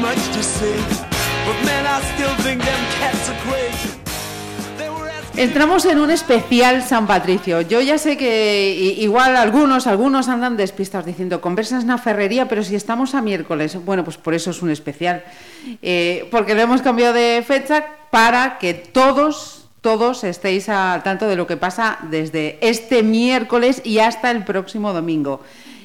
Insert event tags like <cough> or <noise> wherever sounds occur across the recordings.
Much to say, but I still think them cats. Entramos en un especial San Patricio. Yo ya sé que igual algunos, algunos andan despistados diciendo conversas en la ferrería, pero si estamos a miércoles, bueno, pues por eso es un especial. Eh, porque lo hemos cambiado de fecha para que todos, todos estéis al tanto de lo que pasa desde este miércoles y hasta el próximo domingo.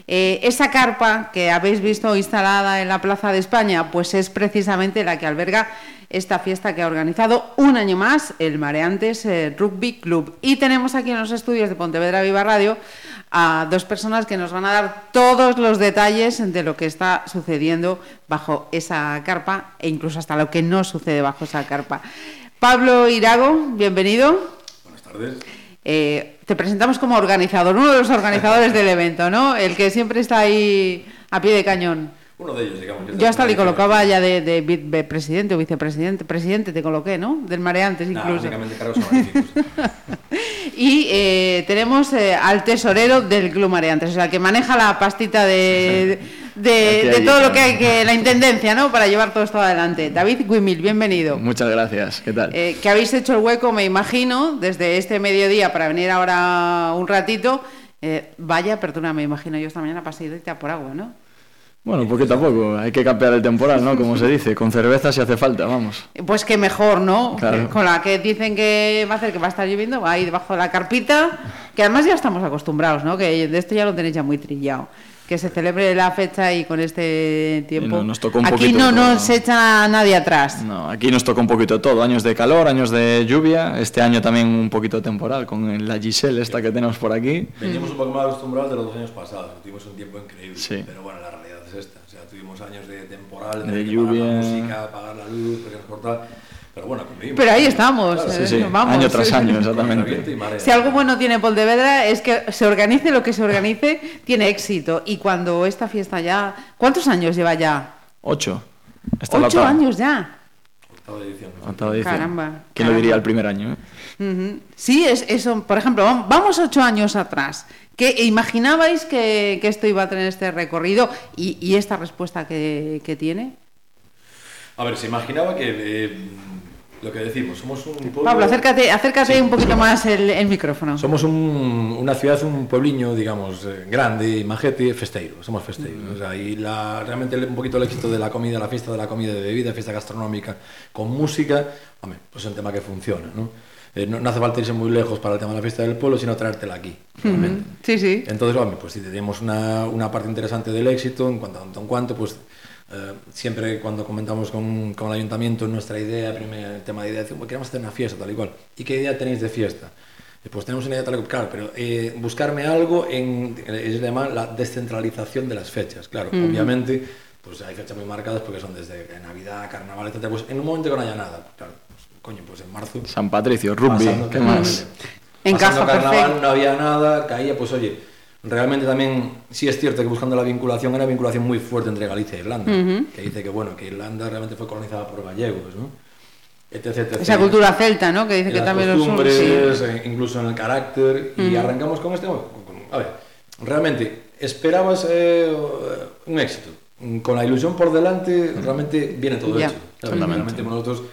Eh, esa carpa que habéis visto instalada en la Plaza de España, pues es precisamente la que alberga esta fiesta que ha organizado un año más el Mareantes eh, Rugby Club. Y tenemos aquí en los estudios de Pontevedra Viva Radio a dos personas que nos van a dar todos los detalles de lo que está sucediendo bajo esa carpa e incluso hasta lo que no sucede bajo esa carpa. Pablo Irago, bienvenido. Buenas tardes. Eh, te presentamos como organizador, uno de los organizadores del evento, ¿no? El que siempre está ahí a pie de cañón. Uno de ellos, digamos. que Yo hasta le colocaba ya de, de vi- de presidente o vicepresidente, presidente te coloqué, ¿no? Del Mareantes Nah, incluso. honoríficos. <laughs> Y eh, tenemos eh, al tesorero del Club Mareantes, o sea, que maneja la pastita de, de, todo lo que hay que, la intendencia, ¿no? Para llevar todo esto adelante. David Guimil, bienvenido. Muchas gracias. ¿Qué tal? Eh, que habéis hecho el hueco, me imagino, desde este mediodía para venir ahora un ratito. Eh, vaya, perdona, me imagino yo esta mañana pasé directa por agua, ¿no? Bueno, poquito a poco. Hay que cambiar el temporal, ¿no? Como se dice. Con cerveza si hace falta, vamos. Pues que mejor, ¿no? Claro. Con la que dicen que va a hacer que va a estar lloviendo, va ahí debajo de la carpita, que además ya estamos acostumbrados, ¿no? Que de esto ya lo tenéis ya muy trillado. Que se celebre la fecha y con este tiempo. no, nos tocó un Aquí no todo, nos ¿no? echa nadie atrás. No, aquí nos toca un poquito todo. Años de calor, años de lluvia. Este año también un poquito temporal con la Giselle esta que tenemos por aquí. Veníamos un poco más acostumbrados de los dos años pasados. Tuvimos un tiempo increíble. Sí. Pero bueno, la realidad es esta. O sea, tuvimos años de temporal, De que lluvia. Pagar la música, apagar la luz, cortaba. Pero bueno, convivimos. Pero ahí estamos. Claro, eh, Sí, sí. vamos. Año tras año, <laughs> exactamente. Si algo bueno tiene Pontevedra es que se organice lo que se organice, tiene éxito. Y cuando esta fiesta ya... ¿Cuántos años lleva ya? Ocho. La Ocho años ya. Octava edición. Octava edición. Caramba, ¿Quién lo diría el primer año? eh? Sí, es eso. Por ejemplo, vam- vamos ocho años atrás. ¿Qué imaginabais que, que esto iba a tener este recorrido y, y esta respuesta que, que tiene? A ver, se imaginaba que eh, lo que decimos, somos un pueblo. Pablo, acércate, acércate Sí, un poquito más el, el micrófono. Somos un- una ciudad, un puebliño, digamos, eh, grande, majete, festeiro, somos festeiros. O sea, y la, realmente un poquito el éxito de la comida, la fiesta de la comida de bebida, fiesta gastronómica, con música, hombre, pues es un tema que funciona, ¿no? Eh, no, no hace falta irse muy lejos para el tema de la fiesta del pueblo, sino traértela aquí, realmente. Sí, sí. Entonces, hombre, pues sí, tenemos una, una parte interesante del éxito, en cuanto, en cuanto pues eh, siempre cuando comentamos con, con el ayuntamiento nuestra idea, primer el tema de idea, decimos, queremos hacer una fiesta, tal y cual. ¿Y qué idea tenéis de fiesta? Eh, Pues tenemos una idea tal y cual, claro, pero eh, buscarme algo en, es llama la descentralización de las fechas, claro, obviamente, pues hay fechas muy marcadas porque son desde Navidad, Carnaval, etc. Pues en un momento que no haya nada, claro, pues, coño, pues en marzo San Patricio, rugby. ¿Qué más? Encaja Pasando carnaval, perfecto. no había nada, caía, pues oye, realmente también sí es cierto que buscando la vinculación, era una vinculación muy fuerte entre Galicia e Irlanda, que dice que bueno, que Irlanda realmente fue colonizada por gallegos, ¿no? Etc, etc. Esa cultura celta, ¿no? Que dice En que las también lo son. costumbres, sí. eh, incluso en el carácter, y arrancamos con este. a ver, realmente, ¿esperabas eh, un éxito? Con la ilusión por delante, realmente viene todo Ya. hecho. Realmente nosotros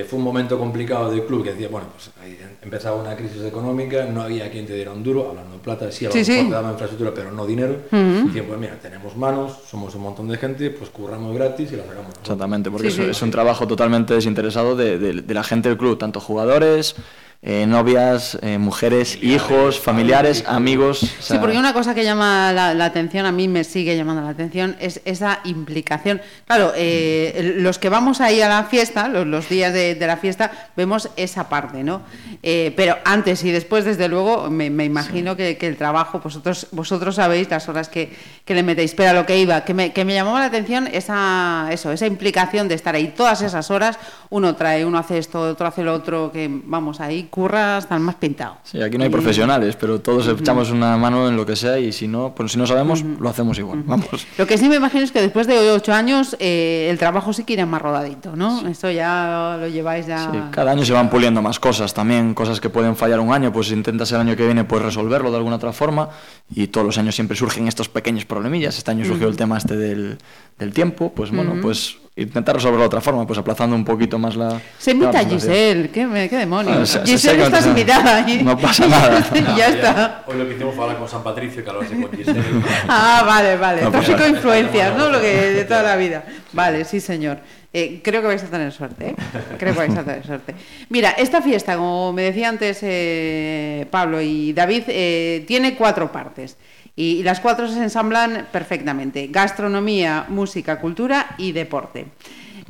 eh, fue un momento complicado del club que decía, bueno, pues ahí empezaba una crisis económica, no había quien te diera un duro, hablando en plata, sí, a lo Sí, mejor sí. te daba infraestructura, pero no dinero. Y decían, pues mira, tenemos manos, somos un montón de gente, pues curramos gratis y la sacamos. Exactamente, porque Sí, es, sí. es un trabajo totalmente desinteresado de, de- de la gente del club, tanto jugadores, eh, novias, eh, mujeres, hijos, familiares, amigos. o Sí, porque una cosa que llama la, la atención, a mí me sigue llamando la atención, es esa implicación. Claro, eh, los que vamos ahí a la fiesta, los, los días de, de la fiesta, vemos esa parte, ¿no? Eh, pero antes y después, desde luego, me, me imagino que, que el trabajo, vosotros, vosotros sabéis las horas que, que le metéis. Pero a lo que iba, que me, que me llamaba la atención esa, eso, esa implicación de estar ahí todas esas horas, uno trae, uno hace esto, otro hace lo otro, que vamos ahí, curra hasta el más pintado. Sí, aquí no hay Y- profesionales, pero todos echamos una mano en lo que sea y si no, pues si no sabemos, lo hacemos igual. Vamos. Lo que sí me imagino es que después de ocho años eh, el trabajo sí que irá más rodadito, ¿no? Esto ya lo lleváis ya... Sí, cada año se van puliendo más cosas también, cosas que pueden fallar un año, pues intentas el año que viene pues resolverlo de alguna otra forma y todos los años siempre surgen estos pequeños problemillas. Este año surgió el tema este del, del tiempo, pues bueno, pues intentar resolverlo de otra forma, pues aplazando un poquito más la... Se invita a. Giselle, ¿qué, me- qué demonios? Ah, se- se- Giselle, estás no- invitada ahí. no pasa nada. <laughs> y ya está. Hoy lo que hicimos fue hablar con San Patricio, que hablarse con Giselle. <laughs> Ah, vale, vale. No Tráfico de influencias, ¿no? Lo que de toda la vida. Vale, sí, señor. Eh, creo que vais a tener suerte, ¿eh? Creo que vais a tener suerte. Mira, esta fiesta, como me decía antes eh, Pablo y David, eh, tiene cuatro partes. Y, y las cuatro se ensamblan perfectamente. Gastronomía, música, cultura y deporte.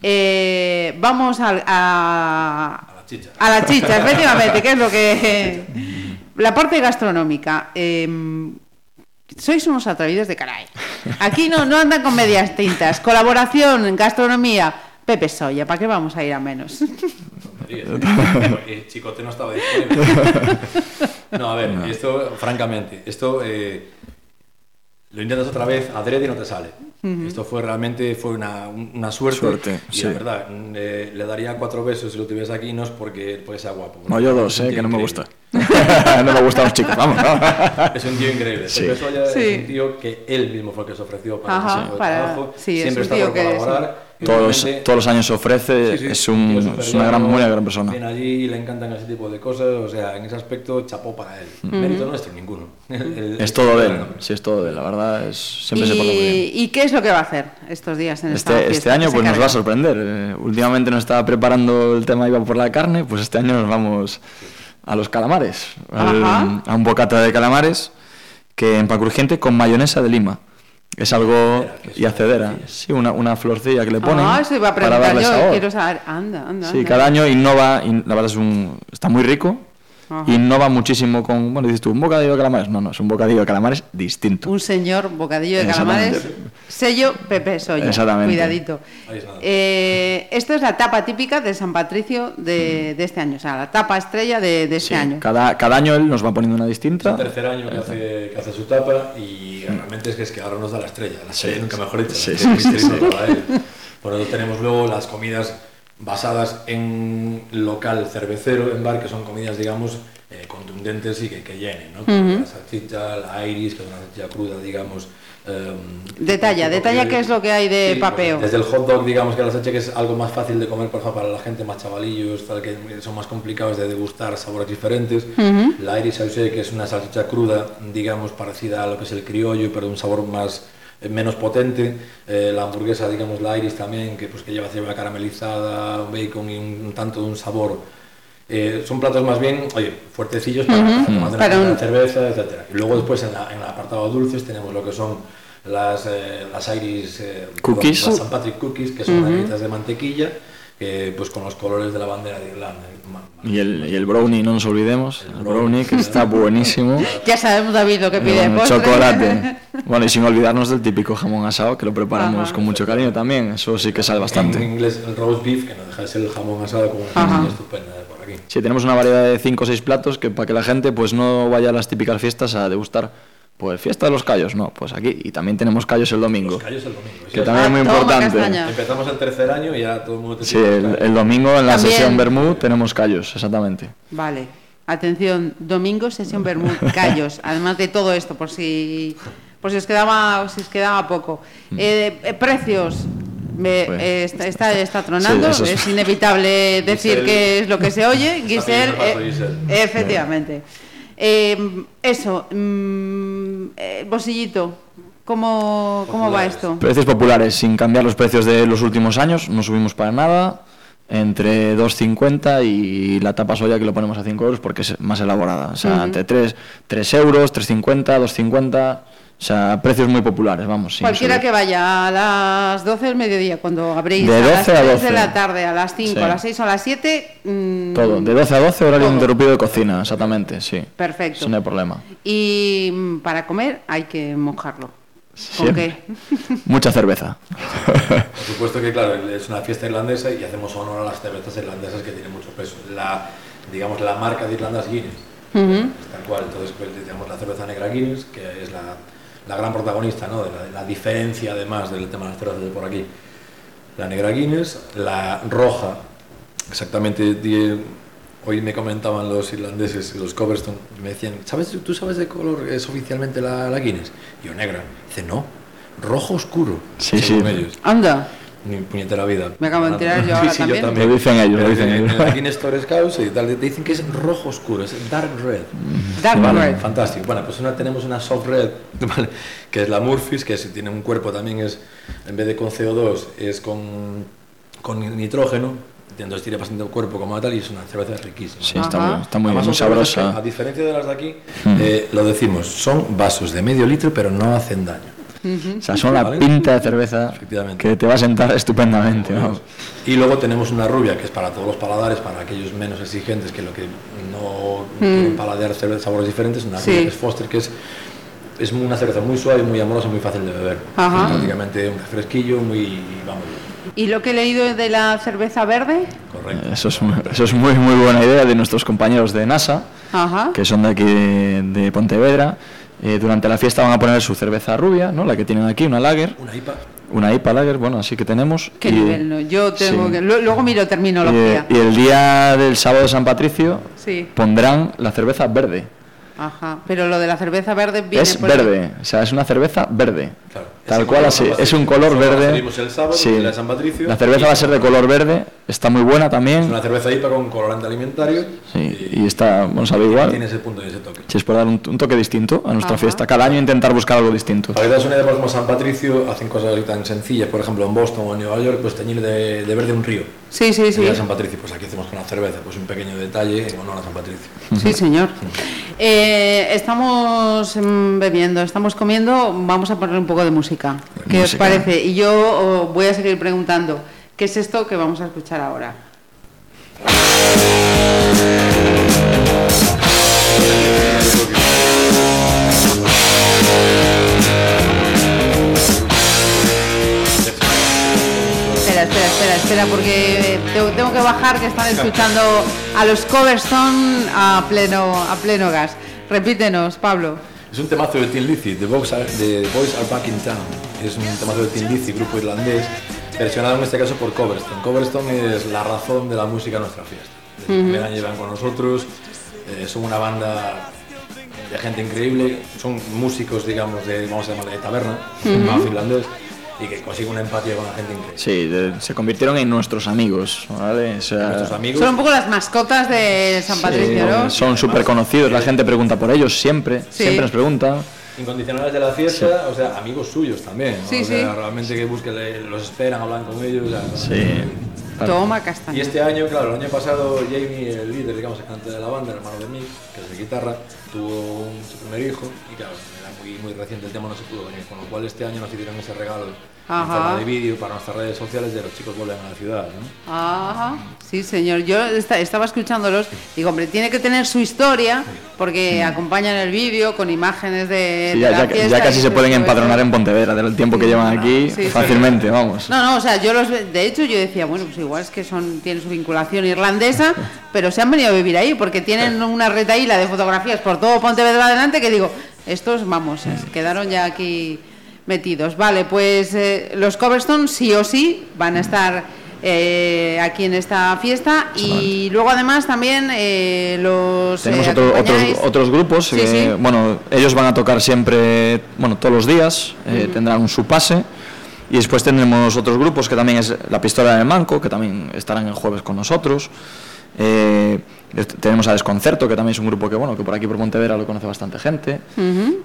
Eh, vamos al- a, A la chicha. a la chicha, efectivamente, que es lo que... <laughs> La parte gastronómica. eh, sois unos atrevidos de caray. Aquí no, no andan con medias tintas. Colaboración, gastronomía. Pepe Soya, ¿para qué vamos a ir a menos? <laughs> Eh, Chicote no estaba disponible. <laughs> No, a ver, esto, francamente, esto eh, lo intentas otra vez, adrede y no te sale. Esto fue realmente fue una, una suerte. Suerte, y sí. la verdad, mm, eh, le daría cuatro besos si lo tuviese aquí, no es porque, porque sea guapo. No, yo dos, eh, que no me gusta. <laughs> no me gustan los chicos, vamos. <laughs> Es un tío increíble. Sí. Soya Sí. es un tío que él mismo fue el que se ofreció para Ajá, de para- trabajo. sí, es Siempre un está tío por que- colaborar. Todos, todos los años se ofrece, Sí, sí, es, un, es una gran, muy gran persona. Viene allí y le encantan ese tipo de cosas, o sea, en ese aspecto, chapó para él. Mérito nuestro, ninguno. <laughs> El- el- Es todo de él, el- sí, es todo de él, la verdad, es, siempre se porta muy bien. ¿Y, ¿Y qué es lo que va a hacer estos días en esta Este, este año ¿Qué se pues nos va a sorprender. Eh, últimamente nos estaba preparando el tema iba por la carne, pues este año nos vamos a los calamares, al- a un bocata de calamares que en Pacurgente con mayonesa de lima. Es algo es y acedera, sí, una, una florcilla que le ponen Ah, eso iba a para darle yo. sabor. Quiero saber. Anda, anda. Sí, anda. cada año innova, y la verdad es un está muy rico. Ajá. Innova muchísimo con, bueno, dices tú, un bocadillo de calamares. No, no, es un bocadillo de calamares distinto. Un señor bocadillo de calamares, sello Pepe Soya. Exactamente. Cuidadito. Es. Eh, esto es la tapa típica de San Patricio de, de este año, o sea, la tapa estrella de, de este Sí, año. cada, cada año él nos va poniendo una Es distinta. el tercer año que hace, que hace su tapa y realmente es que, es que ahora nos da la estrella. La estrella nunca mejor dicho. Sí. Por eso tenemos luego las comidas basadas en local cervecero, en bar, que son comidas, digamos, eh, contundentes y que, que llenen, ¿no? Como La salchicha, la iris, que es una salchicha cruda, digamos. Eh, Detalla, detalla qué es lo que hay de Sí, papeo. Desde el hot dog, digamos que la salchicha que es algo más fácil de comer, por ejemplo, para la gente más chavalillos, tal, que son más complicados de degustar sabores diferentes. La Iris Sauce, que es una salchicha cruda, digamos, parecida a lo que es el criollo, pero de un sabor más eh, menos potente. Eh, la hamburguesa, digamos, la Iris también, que, pues, que lleva cebolla caramelizada, bacon y un, un tanto de un sabor. Eh, son platos más bien, oye, fuertecillos para, para tomar una Para copa de un- cerveza, etcétera. Y luego después en, la- en el apartado dulces tenemos lo que son las, eh, las Iris eh, Cookies. las St. Patrick Cookies, que son galletitas de mantequilla, que, pues con los colores de la bandera de Irlanda. Y el, y el brownie, no nos olvidemos. El El brownie. brownie, que está buenísimo. <laughs> Ya sabemos, David, lo que pide postre. chocolate. <laughs> Bueno, y sin olvidarnos del típico jamón asado, que lo preparamos Ajá. con mucho cariño también. Eso sí que sale En bastante. inglés el roast beef, que no deja de ser el jamón asado con una estupenda por aquí. Sí, tenemos una variedad de 5 o 6 platos que para que la gente pues no vaya a las típicas fiestas a degustar. Pues fiesta de los callos, no, pues aquí. Y también tenemos callos el domingo. Los callos el domingo. Que también es muy Ah, importante. castaña. Empezamos el tercer año y ya todo el mundo te Sí, el, domingo en la También. sesión Bermud tenemos callos, exactamente. Vale. Atención, domingo sesión Bermud, callos, <laughs> además de todo esto, por si por si os quedaba, si os quedaba poco. Eh, eh, precios. Me- Pues, eh, está, está, está tronando, Sí, es- es inevitable decir Giselle- qué es lo que se oye. Giselle, eh, Giselle. efectivamente. Eh, eso, mm, eh, Bosillito, ¿cómo, cómo va esto? Precios populares, sin cambiar los precios de los últimos años, no subimos para nada. entre 2,50 y la tapa soya que lo ponemos a 5 euros porque es más elaborada. O sea, entre 3, 3 euros, 3,50, 2,50. O sea, precios muy populares, vamos. sin Cualquiera subir. que vaya a las 12 del mediodía, cuando abréis De a las 12 a 3 de 12. la tarde, a las 5, Sí. a las 6 o a las 7, mm, Todo, de 12 a 12, horario Todo. interrumpido de cocina, exactamente, sí. Perfecto. Eso no hay problema. Y mm, para comer hay que mojarlo. ¿Con qué? <laughs> <laughs> Mucha cerveza. Por supuesto que, claro, es una fiesta irlandesa y hacemos honor a las cervezas irlandesas que tienen mucho peso. La, digamos, la marca de Irlandas Guinness, Ujú. tal cual. Entonces, pues tenemos la cerveza negra Guinness, que es la, la gran protagonista, ¿no? De la, diferencia, además, del tema de las de por aquí. La negra Guinness, la roja, exactamente. hoy me comentaban los irlandeses, los Coverstone, y me decían, ¿sabes, ¿tú sabes de color es oficialmente la, la Guinness? Y yo, negra. Dice, no, rojo oscuro. Sí, según sí. ellos. Anda. Ni puñetera vida. Me acabo de enterar yo Sí, <laughs> ahora sí, también. yo también. Lo dicen ellos, lo dicen en- ellos. Aquí en Stores House y tal, te dicen que es rojo oscuro, es dark red. Dark Vale, red. Fantástico. Bueno, pues una, tenemos una soft red, <laughs> ¿vale? que es la Murphy's, que es- tiene un cuerpo también, es en vez de con CO2, es con, con nitrógeno. Entonces tiene bastante cuerpo como tal y es una cerveza riquísima. Sí, está muy, está muy, Además, muy que, sabrosa. a diferencia de las de aquí, eh, lo decimos, son vasos de medio litro, pero no hacen daño. O sea, son la Vale. pinta de cerveza que te va a sentar estupendamente. vamos. Y luego tenemos una rubia que es para todos los paladares, para aquellos menos exigentes que lo que no quieren paladear sabores diferentes, una Mm. Sí. rubia que es Foster, que es, es una cerveza muy suave, muy amorosa, muy fácil de beber. Ajá. Es prácticamente un refresquillo, muy, vamos, ¿Y lo que he leído de la cerveza verde? correcto. Eso es, muy- eso es muy, muy buena idea de nuestros compañeros de NASA, Ajá. que son de aquí de, de Pontevedra. Eh, durante la fiesta van a poner su cerveza rubia, ¿no? la que tienen aquí, una lager. Una IPA. Una IPA lager, bueno, así que tenemos. ¿Qué Y- nivel? No? Yo tengo sí. que... lu- Luego miro terminología. y el día del sábado de San Patricio Sí. pondrán la cerveza verde. Ajá. Pero lo de la cerveza verde viene Es por ahí. verde, o sea, es una cerveza verde. Claro. Tal cual así, es un color verde. servimos el sábado, Sí. la de San Patricio. La cerveza Y- va a ser de color verde, está muy buena Es también. una cerveza IPA con colorante alimentario. Sí, y está, bueno, sabe igual. Tiene ese punto y ese toque. Si es por dar un, un toque distinto a nuestra Ajá. fiesta. Cada año intentar buscar algo distinto. Para que te una idea, por ejemplo, San Patricio hacen cosas tan sencillas, por ejemplo, en Boston o en Nueva York, pues teñir de, de verde un río. Sí, sí, sí. San Patricio, pues aquí hacemos con la cerveza, pues un pequeño detalle en honor a San Patricio. Sí, señor. Eh, estamos mm, bebiendo, estamos comiendo, vamos a poner un poco de música. ¿Qué os parece? Y yo voy a seguir preguntando, ¿qué es esto que vamos a escuchar ahora? Espera, espera, espera, espera, porque tengo, tengo que bajar que están escuchando a los Coverstone a pleno, a pleno gas. Repítenos, Pablo. Es un temazo de Tin Lizzy, The Boys, Are, The Boys Are Back in Town. Es un temazo de Tin Lizzy, grupo irlandés, versionado en este caso por Coverstone. Coverstone es la razón de la música en nuestra fiesta. Desde el primer año llevan con nosotros, eh, son una banda de gente increíble, son músicos, digamos, de, vamos a llamarle de taberna, uh finlandés, y que consiguen una empatía con la gente increíble. Sí, de- se convirtieron en nuestros amigos, ¿vale? O sea, Nuestros amigos, Son un poco las mascotas de San Patricio, ¿no? son súper conocidos, la gente pregunta por ellos siempre, Sí. siempre nos preguntan. incondicionales de la fiesta, o sea, amigos suyos también. ¿no? Sí, o sea, sí. realmente que busquen, los esperan, hablan con ellos. o sea, Sí. claro. Toma Y castaña. este año, claro, el año pasado Jamie, el líder, digamos, el cantante de la banda, el hermano de Mick, que es de guitarra, tuvo un, su primer hijo y claro, muy, muy reciente el tema, no se pudo venir, con lo cual este año nos hicieron ese regalo Ajá. en forma de vídeo para nuestras redes sociales de los chicos vuelven a la ciudad, ¿no? Ajá, sí, señor. Yo esta- estaba escuchándolos. Digo, hombre, tiene que tener su historia porque acompañan el vídeo con imágenes de, Sí, de ya, la ya- fiesta ya casi se pueden empadronar en Pontevedra del tiempo que llevan aquí Sí, sí. fácilmente, vamos. No, no, o sea, yo los ve- de hecho yo decía, bueno, pues igual es que son tienen su vinculación irlandesa, <laughs> pero se han venido a vivir ahí porque tienen una retaíla de fotografías por todo Pontevedra adelante que digo, estos vamos, eh, quedaron ya aquí metidos. Vale, pues eh, los Coverstone sí o sí van a estar eh, aquí en esta fiesta y luego además también eh, los Tenemos eh, otro- otros, otros grupos Sí, que, sí. bueno, ellos van a tocar siempre, bueno, todos los días, eh, tendrán su pase. Y después tendremos otros grupos que también es La Pistola del Manco, que también estarán el jueves con nosotros. Eh, tenemos a Desconcerto, que también es un grupo que, bueno, que por aquí por Montevera lo conoce bastante gente.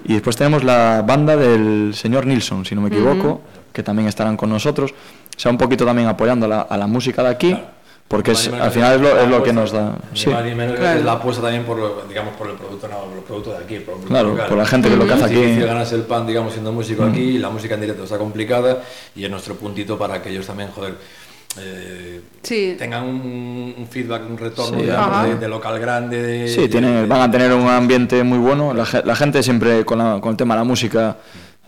Y después tenemos la banda del señor Nilsson, si no me equivoco, que también estarán con nosotros. O sea, un poquito también apoyando a la, a la música de aquí, porque es, más ni al final es lo, es la lo que nos da. ni Sí, más ni menos que Claro. es la apuesta también por, lo- digamos, por el producto, no, por el producto de aquí, por Claro, local. por la gente que lo que hace Es aquí. Difícil ganarse el pan, digamos, siendo músico aquí, y la música en directo está complicada, y es nuestro puntito para que ellos también, joder, eh, Sí. tengan un, un feedback, un retorno, Sí, digamos, ajá. de, de local grande. De, Sí, de- tienen, de- van a tener un ambiente muy bueno. La, ge- la gente siempre con, la- con el tema de la música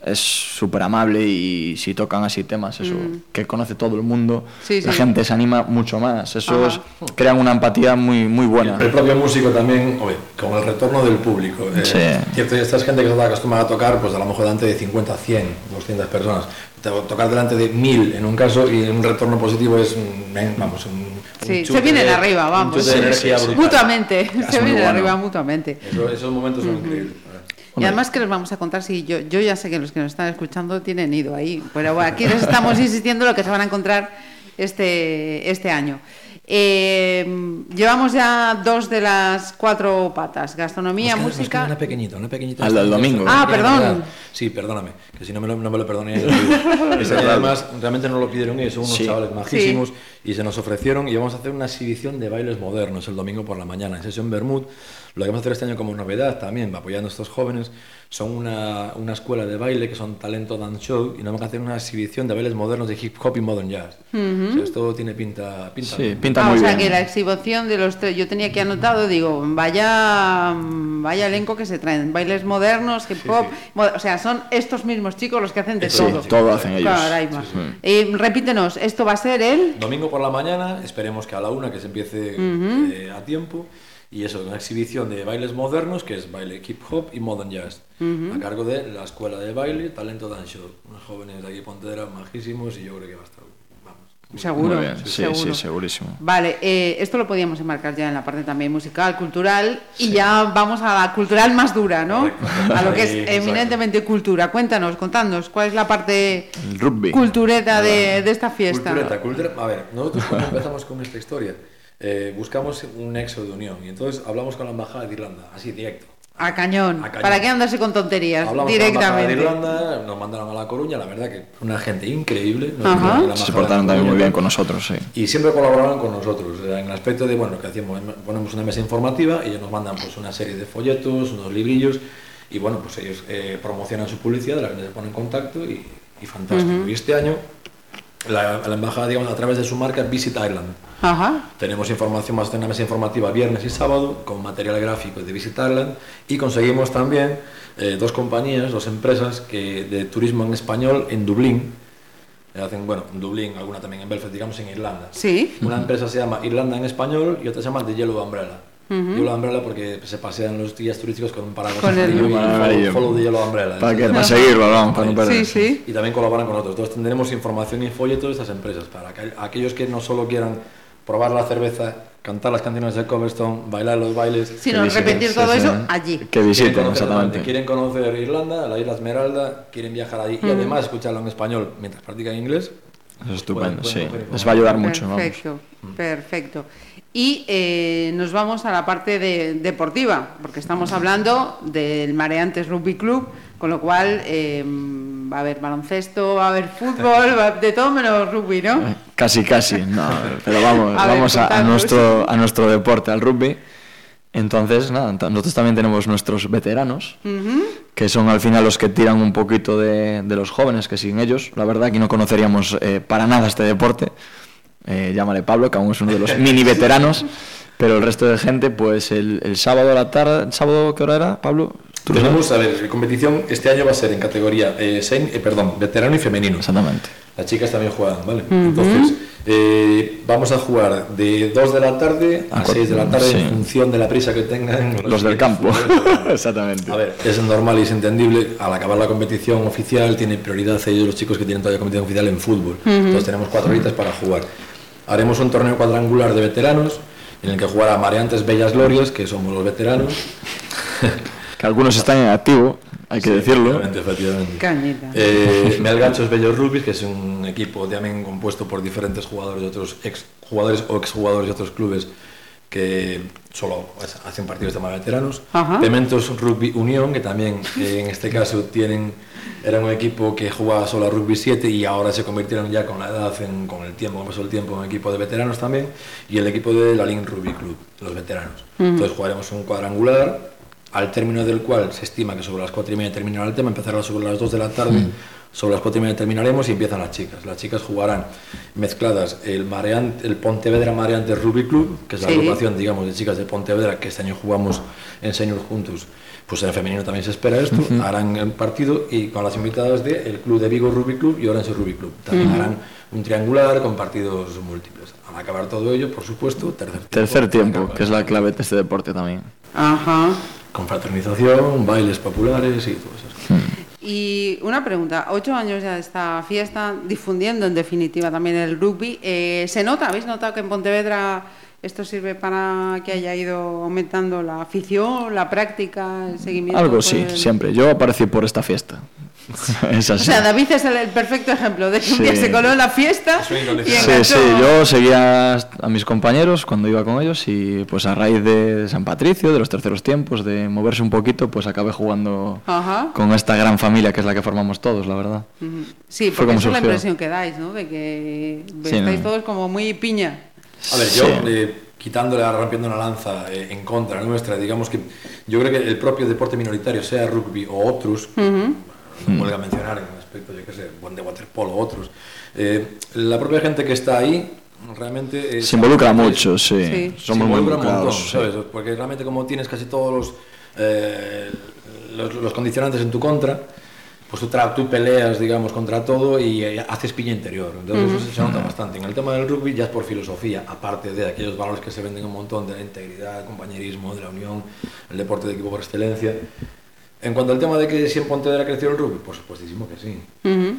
es súper amable y si tocan así temas eso que conoce todo el mundo, Mm. Sí, la sí. gente se anima mucho más. Eso es, crean una empatía muy, muy buena. El propio músico también, oye, con el retorno del público. eh, Sí. Cierto, esta es gente que está acostumbrada a tocar, pues a lo mejor delante de 50, 100, 200 personas. Tocar delante de 1000 en un caso y un retorno positivo es, eh, vamos, un, Sí, se vienen de- arriba, un vamos. chute de Sí, energía sí, sí. Mutuamente, se vienen bueno. arriba mutuamente. Eso- esos momentos son increíbles. Y además que les vamos a contar, si yo, yo ya sé que los que nos están escuchando tienen ido ahí, pero bueno, aquí les estamos insistiendo lo que se van a encontrar este, este año. Eh, llevamos ya dos de las cuatro patas, gastronomía, Nos queda- nos queda música... Una pequeñita, una pequeñita. Al del domingo. Ah, perdón. Sí, perdóname, que si no me lo, no me lo perdoné. <laughs> Además, realmente no lo pidieron ellos, son unos Sí. chavales majísimos y se nos ofrecieron y vamos a hacer una exhibición de bailes modernos el domingo por la mañana en sesión Bermud. Lo que vamos a hacer este año como novedad también, apoyando a estos jóvenes, son una, una escuela de baile que son Talento Dance Show y nos van a hacer una exhibición de bailes modernos de hip hop y modern jazz. O sea, esto tiene pinta, pinta Sí, bien. pinta Ah, muy o sea bien. que la exhibición de los tres, yo tenía aquí anotado, digo, vaya, vaya elenco que se traen, bailes modernos, hip hop, mo- o sea, son estos mismos chicos los que hacen de Sí, todo. todo hacen ellos. Caraima. Eh, repítenos, esto va a ser el... Domingo por la mañana, esperemos que a la una que se empiece eh, a tiempo. Y eso, una exhibición de bailes modernos, que es baile hip hop y modern jazz, a cargo de la escuela de baile Talento Dance Show. Unos jóvenes de aquí de Pontedera majísimos y yo creo que va a estar, Seguro, sí, seguro. sí, segurísimo. Vale, eh, esto lo podíamos enmarcar ya en la parte también musical, cultural, y ya vamos a la cultural más dura, ¿no? Correcto. A lo que es Sí, exacto. eminentemente cultura. Cuéntanos, contadnos, ¿cuál es la parte El rugby. cultureta de, de esta fiesta? Cultureta, cultura- A ver, nosotros cuando empezamos con esta historia, eh, buscamos un nexo de unión y entonces hablamos con la Embajada de Irlanda, así directo. A cañón. A cañón. ¿Para qué andarse con tonterías? Hablamos con la Embajada de Directamente. Irlanda, nos mandaron a La Coruña, la verdad que una gente increíble. nos Se portaron también muy bien con nosotros, sí. Y siempre colaboraron con nosotros, eh, en el aspecto de, bueno, que hacíamos, ponemos una mesa informativa y ellos nos mandan pues una serie de folletos, unos librillos y bueno, pues ellos eh, promocionan su publicidad, la gente se pone en contacto y, y fantástico. Y este año la, la embajada, digamos, a través de su marca Visit Ireland, Ajá. tenemos información, tener una mesa informativa viernes y sábado con material gráfico de Visit Ireland y conseguimos también eh, dos compañías, dos empresas que, de turismo en español en Dublín. Eh, Hacen, bueno, en Dublín, alguna también en Belfast, digamos en Irlanda. Sí. Una empresa se llama Irlanda en español y otra se llama The Yellow Umbrella. Yellow Umbrella porque se pasean los guías turísticos con un paraguas Con el- follow, follow the Yellow Umbrella. Para, que, para seguirlo, vamos, para no Sí, perder. sí. y también colaboran con otros. Entonces tendremos información y folletos de estas empresas para que aquellos que no solo quieran probar la cerveza, cantar las canciones de Coverstone, bailar los bailes, Si no, repetir todo eso allí. Que visiten, exactamente. quieren conocer Irlanda, la isla Esmeralda, quieren viajar allí y además escucharlo en español mientras practican inglés. Eso es estupendo, Pueden- pueden sí. Les va a ayudar mucho, vamos. Perfecto, perfecto. Y eh, nos vamos a la parte de- deportiva, porque estamos hablando del Mareantes Rugby Club, con lo cual eh, va a haber baloncesto, va a haber fútbol, va a haber de todo menos rugby, ¿no? <laughs> Casi, casi, no, pero vamos, A ver, vamos a, nuestro, a nuestro deporte, al rugby. Entonces, nada, nosotros también tenemos nuestros veteranos, que son al final los que tiran un poquito de, de los jóvenes que siguen ellos. La verdad que no conoceríamos eh, para nada este deporte. Eh, llámale Pablo, que aún es uno de los <laughs> mini veteranos, pero el resto de gente, pues el, el sábado a la tarde, ¿el sábado qué hora era, Pablo? ¿Tú lo Tenemos, a ver, la competición este año va a ser en categoría eh, sen- eh, perdón, veterano y femenino. Exactamente. Las chicas también juegan, ¿vale? Entonces, eh, vamos a jugar de 2 de la tarde a A 6 de la tarde sí. en función de la prisa que tengan <laughs> Los del campo. <laughs> <laughs> Exactamente. A ver, es normal y es entendible. Al acabar la competición oficial, tiene prioridad ellos los chicos que tienen todavía competición oficial en fútbol. Entonces tenemos cuatro horitas para jugar. Haremos un torneo cuadrangular de veteranos en el que jugará Mareantes Bellas Glorias, que somos los veteranos. Que algunos están en activo, hay que Sí, decirlo. Efectivamente, efectivamente. Cañita. Eh, Melgachos Bellos Rubis, que es un equipo también compuesto por diferentes jugadores de otros ex jugadores o exjugadores de otros clubes que solo pues, hacen partidos de más veteranos. Ajá. Pementos Rugby Unión, que también eh, en este caso tienen, era un equipo que jugaba solo a Rugby 7 y ahora se convirtieron ya con la edad, en- con el tiempo, pasó el tiempo, en un equipo de veteranos también. Y el equipo de la Lin Rugby Club, los veteranos. Entonces jugaremos un cuadrangular, al término del cual se estima que sobre las 4 y media terminará el tema, empezará sobre las 2 de la tarde. Sobre las 4 y media terminaremos y empiezan las chicas. Las chicas jugarán mezcladas el, Mareante, el Pontevedra Mareantes Rugby Club, que es la Sí. agrupación digamos, de chicas de Pontevedra, que este año jugamos en senior juntos, pues en femenino también se espera esto, harán el partido y con las invitadas del el Club de Vigo Rugby Club y Orense Rugby Club. También harán un triangular con partidos múltiples. Al acabar todo ello, por supuesto, tercer tiempo. Tercer tiempo, que es la clave de este deporte también. Ajá. Con fraternización, bailes populares y todo eso. Y una pregunta, ocho años ya de esta fiesta, difundiendo en definitiva también el rugby. Eh, ¿Se nota, habéis notado que en Pontevedra esto sirve para que haya ido aumentando la afición, la práctica, el seguimiento? Algo sí, el- siempre. Yo aparecí por esta fiesta. <laughs> es O así. sea, David es el, el perfecto ejemplo de que un Sí. día se coló en la fiesta Soy y. Sí, sí, yo seguía a mis compañeros cuando iba con ellos y pues a raíz de San Patricio, de los terceros tiempos, de moverse un poquito, pues acabé jugando Ajá. con esta gran familia que es la que formamos todos, la verdad. Sí, Fue porque esa es la impresión que dais, ¿no? De que Sí, estáis no. todos como muy piña. A ver, yo, Sí. eh, quitándole, rompiendo una lanza eh, en contra nuestra, digamos que yo creo que el propio deporte minoritario, sea rugby o otros, mm. huelga mencionar en aspecto, yo qué sé, buen de Waterpolo, otros. Eh, la propia gente que está ahí realmente... Eh, se involucra mucho, sí. sí. Somos se involucra muy un montón, sí. ¿sabes? Porque realmente como tienes casi todos los, eh, los, los condicionantes en tu contra, pues tú, tra tú peleas, digamos, contra todo y eh, haces piña interior. Entonces eso se nota bastante. En el tema del rugby ya es por filosofía, aparte de aquellos valores que se venden un montón de la integridad, el compañerismo, de la unión, el deporte de equipo por excelencia. En cuanto al tema de que si en Pontevedra creció el rugby, por supuestísimo que sí.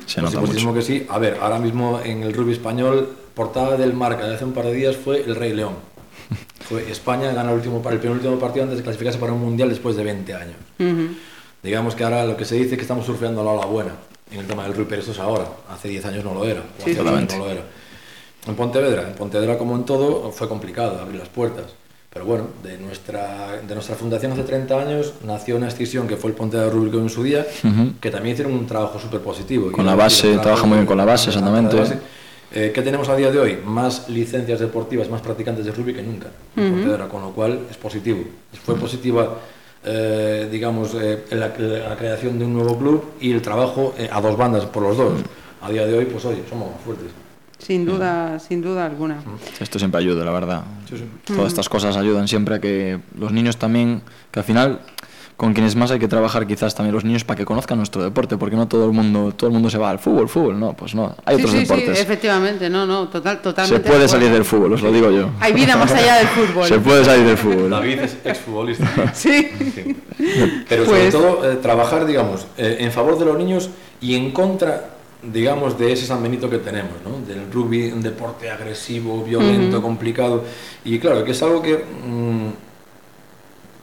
Se Por nota supuestísimo mucho. que sí. A ver, ahora mismo en el rugby español, portada del marca de hace un par de días fue el Rey León. <laughs> Fue España gana el, último, el penúltimo partido antes de clasificarse para un mundial después de 20 años. Digamos que ahora lo que se dice es que estamos surfeando la ola buena en el tema del rugby, pero eso es ahora. Hace 10 años no lo era. o Sí, hace no lo era. En Pontevedra, en Pontevedra como en todo, fue complicado abrir las puertas. Pero bueno, de nuestra, de nuestra fundación hace 30 años nació una extinción que fue el Pontevedra Rugby Club en su día, que también hicieron un trabajo súper positivo. Con Y la base, trabaja muy bien con la base, exactamente. la base. Eh, ¿Qué tenemos a día de hoy? Más licencias deportivas, más practicantes de rugby que nunca Pontevedra, con lo cual es positivo. Fue positiva, eh, digamos, eh, la, la creación de un nuevo club y el trabajo eh, a dos bandas por los dos. A día de hoy, pues oye, somos más fuertes. Sin duda, sin duda alguna. Esto siempre ayuda, la verdad. Sí, sí. Todas estas cosas ayudan siempre a que los niños también, que al final con quienes más hay que trabajar quizás también los niños para que conozcan nuestro deporte, porque no todo el mundo, todo el mundo se va al fútbol, fútbol, no, pues no, hay sí, otros sí, deportes. sí, efectivamente, no, no, total, se totalmente. puede de salir del fútbol, os lo digo yo. Hay vida más allá del fútbol. Se puede salir del fútbol. David es exfutbolista. Sí. <laughs> Sí. Pero sobre Pues- todo eh, trabajar, digamos, eh, en favor de los niños y en contra, digamos, de ese San Benito que tenemos, ¿no? Del rugby, un deporte agresivo, violento, complicado. Y claro, que es algo que mm,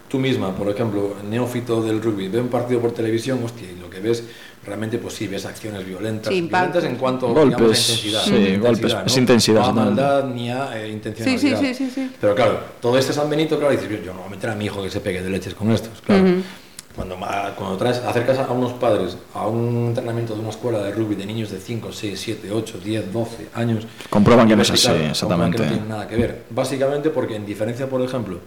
tú misma, por ejemplo, neófito del rugby, ve un partido por televisión, hostia, y lo que ves realmente, pues sí, ves acciones violentas. Sí, violentas en cuanto Golpes, digamos, a intensidad. sí, ¿no? golpes, ¿no? es intensidad, No a maldad ni a eh, Sí, intencionalidad. sí, sí, sí, sí. Pero claro, todo este San Benito, claro, dices, yo yo no voy a meter a mi hijo que se pegue de leches con estos, claro. Cuando, cuando traes, acercas a unos padres a un entrenamiento de una escuela de rugby de niños de 5, 6, 7, 8, 10, 12 años, Comprueban que no es así, exactamente. que no tienen nada que ver. Básicamente porque en diferencia, por ejemplo,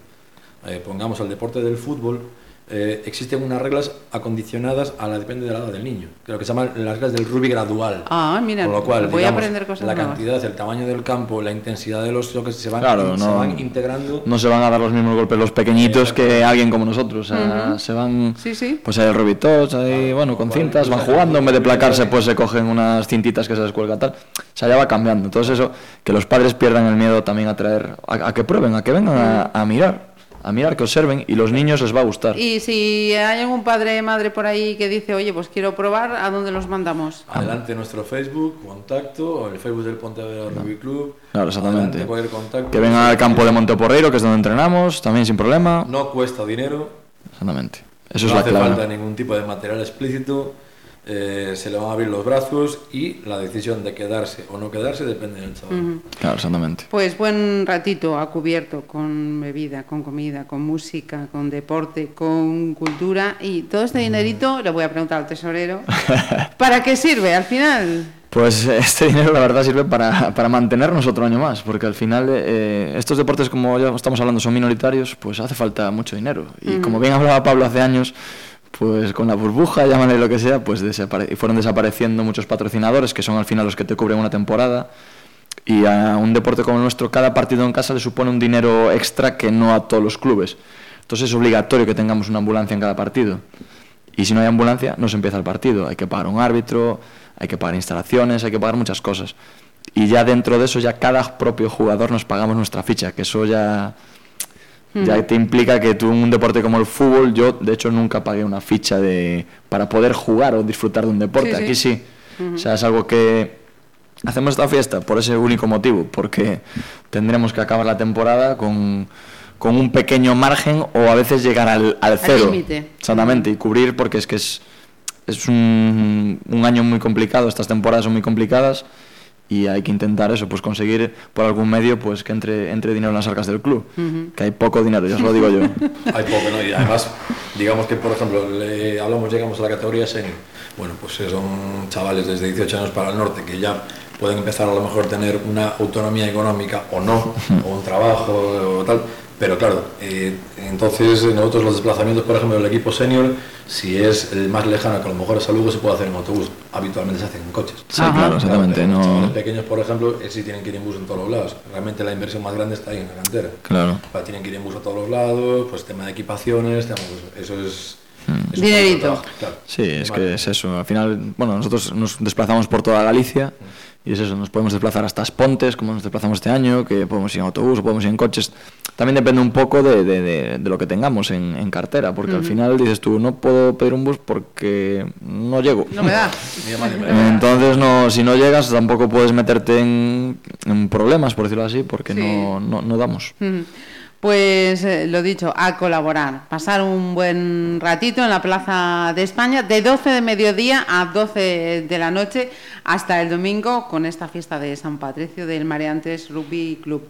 eh, pongamos al deporte del fútbol, eh, existen unas reglas acondicionadas a la depende de la edad del niño, que lo que se llaman las reglas del rugby gradual. Ah, mira, Con lo cual, voy a digamos, aprender cosas la nuevas. cantidad, el tamaño del campo, la intensidad de los toques se van, Claro, se no- van integrando. No se van a dar los mismos golpes los pequeñitos que alguien como nosotros. o sea, Se van. Sí, sí. Pues hay el Rubitos, ahí, bueno, con Vale, cintas, pues van hay- jugando, en vez de placarse, hay- pues se cogen unas cintitas que se les cuelga tal. O sea, ya va cambiando. Entonces, eso, que los padres pierdan el miedo también a traer, a, a que prueben, a que vengan a, a mirar, a mirar, que observen, y los niños les va a gustar. Y si hay algún padre madre por ahí que dice, oye, pues quiero probar, ¿a dónde los mandamos? Adelante nuestro Facebook, contacto, o el Facebook del Pontevedra Rugby Club. Claro, exactamente. Cualquier contacto. Que vengan al campo de Monteporreiro, que es donde entrenamos, también sin problema. No cuesta dinero, Exactamente. Eso no es la hace clave. falta ningún tipo de material explícito. Eh, se le van a abrir los brazos y la decisión de quedarse o no quedarse depende del chaval. Claro, exactamente. Pues buen ratito a cubierto con bebida, con comida, con música, con deporte, con cultura y todo este dinerito, le voy a preguntar al tesorero, <laughs> ¿para qué sirve al final? Pues este dinero la verdad sirve para, para mantenernos otro año más, porque al final eh, estos deportes como ya estamos hablando son minoritarios, pues hace falta mucho dinero. Y como bien hablaba Pablo hace años, pues con la burbuja, llámale lo que sea, pues desapare fueron desapareciendo muchos patrocinadores que son al final los que te cubren una temporada. Y a un deporte como el nuestro, cada partido en casa le supone un dinero extra que no a todos los clubes. Entonces es obligatorio que tengamos una ambulancia en cada partido. Y si no hay ambulancia, no se empieza el partido. Hay que pagar un árbitro, hay que pagar instalaciones, hay que pagar muchas cosas. Y ya dentro de eso, ya cada propio jugador nos pagamos nuestra ficha, que eso ya, ya te implica que tú en un deporte como el fútbol, yo de hecho nunca pagué una ficha de, para poder jugar o disfrutar de un deporte. Sí, sí. Aquí sí. O sea, es algo que hacemos esta fiesta por ese único motivo, porque tendremos que acabar la temporada con, con un pequeño margen o a veces llegar al, al cero. límite. Exactamente, y cubrir porque es que es, es un, un año muy complicado, estas temporadas son muy complicadas y hay que intentar eso, pues conseguir por algún medio pues que entre, entre dinero en las arcas del club, que hay poco dinero, ya os lo digo yo. <laughs> Hay poco, ¿no? Y además, digamos que, por ejemplo, le hablamos, llegamos a la categoría senior. Bueno, pues eh, son chavales desde 18 años para el norte que ya pueden empezar a lo mejor a tener una autonomía económica o no, o un trabajo o tal. Pero claro, eh, entonces nosotros los desplazamientos, por ejemplo, del equipo senior, si es el más lejano, que a lo mejor es a Lugo, se puede hacer en autobús. Habitualmente se hacen en coches. Sí, Ajá. claro, exactamente. Claro, los No, pequeños, por ejemplo, eh, sí tienen que ir en bus en todos los lados. Realmente la inversión más grande está ahí en la cantera. claro. Tienen que ir en bus a todos los lados, pues tema de equipaciones, tema, pues, eso es... un Dinerito. claro. Sí, es Vale. que es eso. Al final, bueno, nosotros nos desplazamos por toda Galicia y es eso, nos podemos desplazar hasta Aspontes, como nos desplazamos este año, que podemos ir en autobús o podemos ir en coches. También depende un poco de, de- de- de lo que tengamos en, en cartera, porque al final dices tú, no puedo pedir un bus porque no llego. No me da. Entonces, no, si no llegas, tampoco puedes meterte en, en problemas, por decirlo así, porque Sí. no, no, no damos. Pues eh, lo dicho, a colaborar, pasar un buen ratito en la Plaza de España de 12 de mediodía a 12 de la noche hasta el domingo con esta fiesta de San Patricio del Mareantes Rugby Club.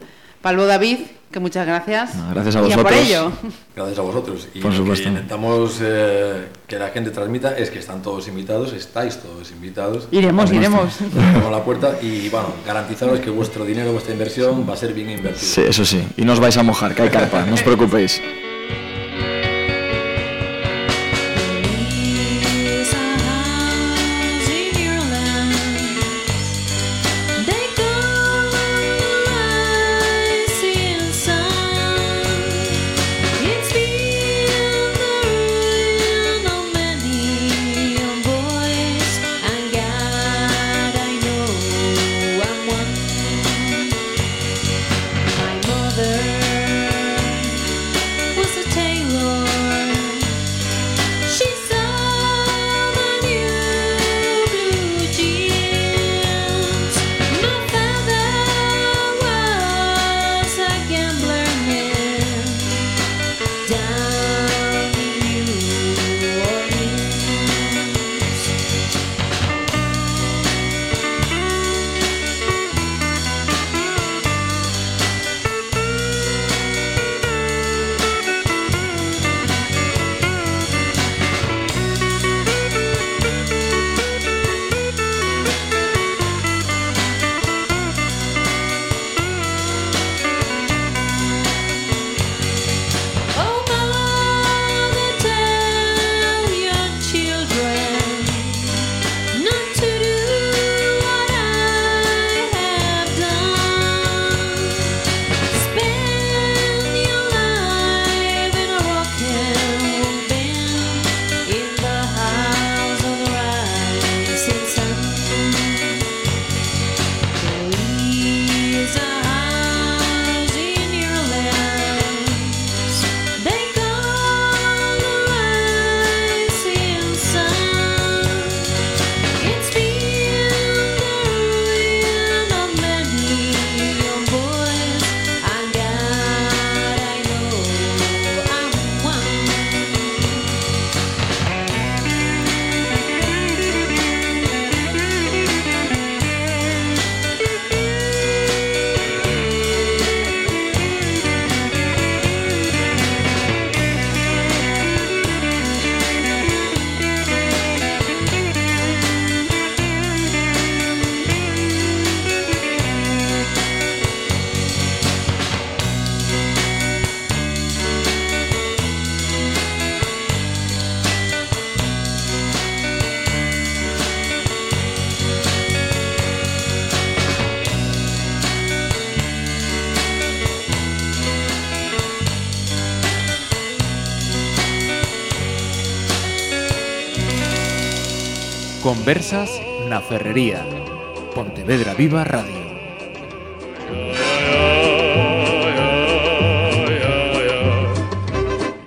Pablo David, que muchas gracias. No, gracias a Y por vosotros. ello. Gracias a vosotros. Y Por lo que intentamos eh, que la gente transmita es que están todos invitados, estáis todos invitados. Iremos, iremos. <laughs> La puerta y, bueno, garantizaros que vuestro dinero, vuestra inversión va a ser bien invertida. Sí, eso sí. Y no os vais a mojar, que hay carpa, no os preocupéis. Conversas na Ferrería. Pontevedra Viva Radio.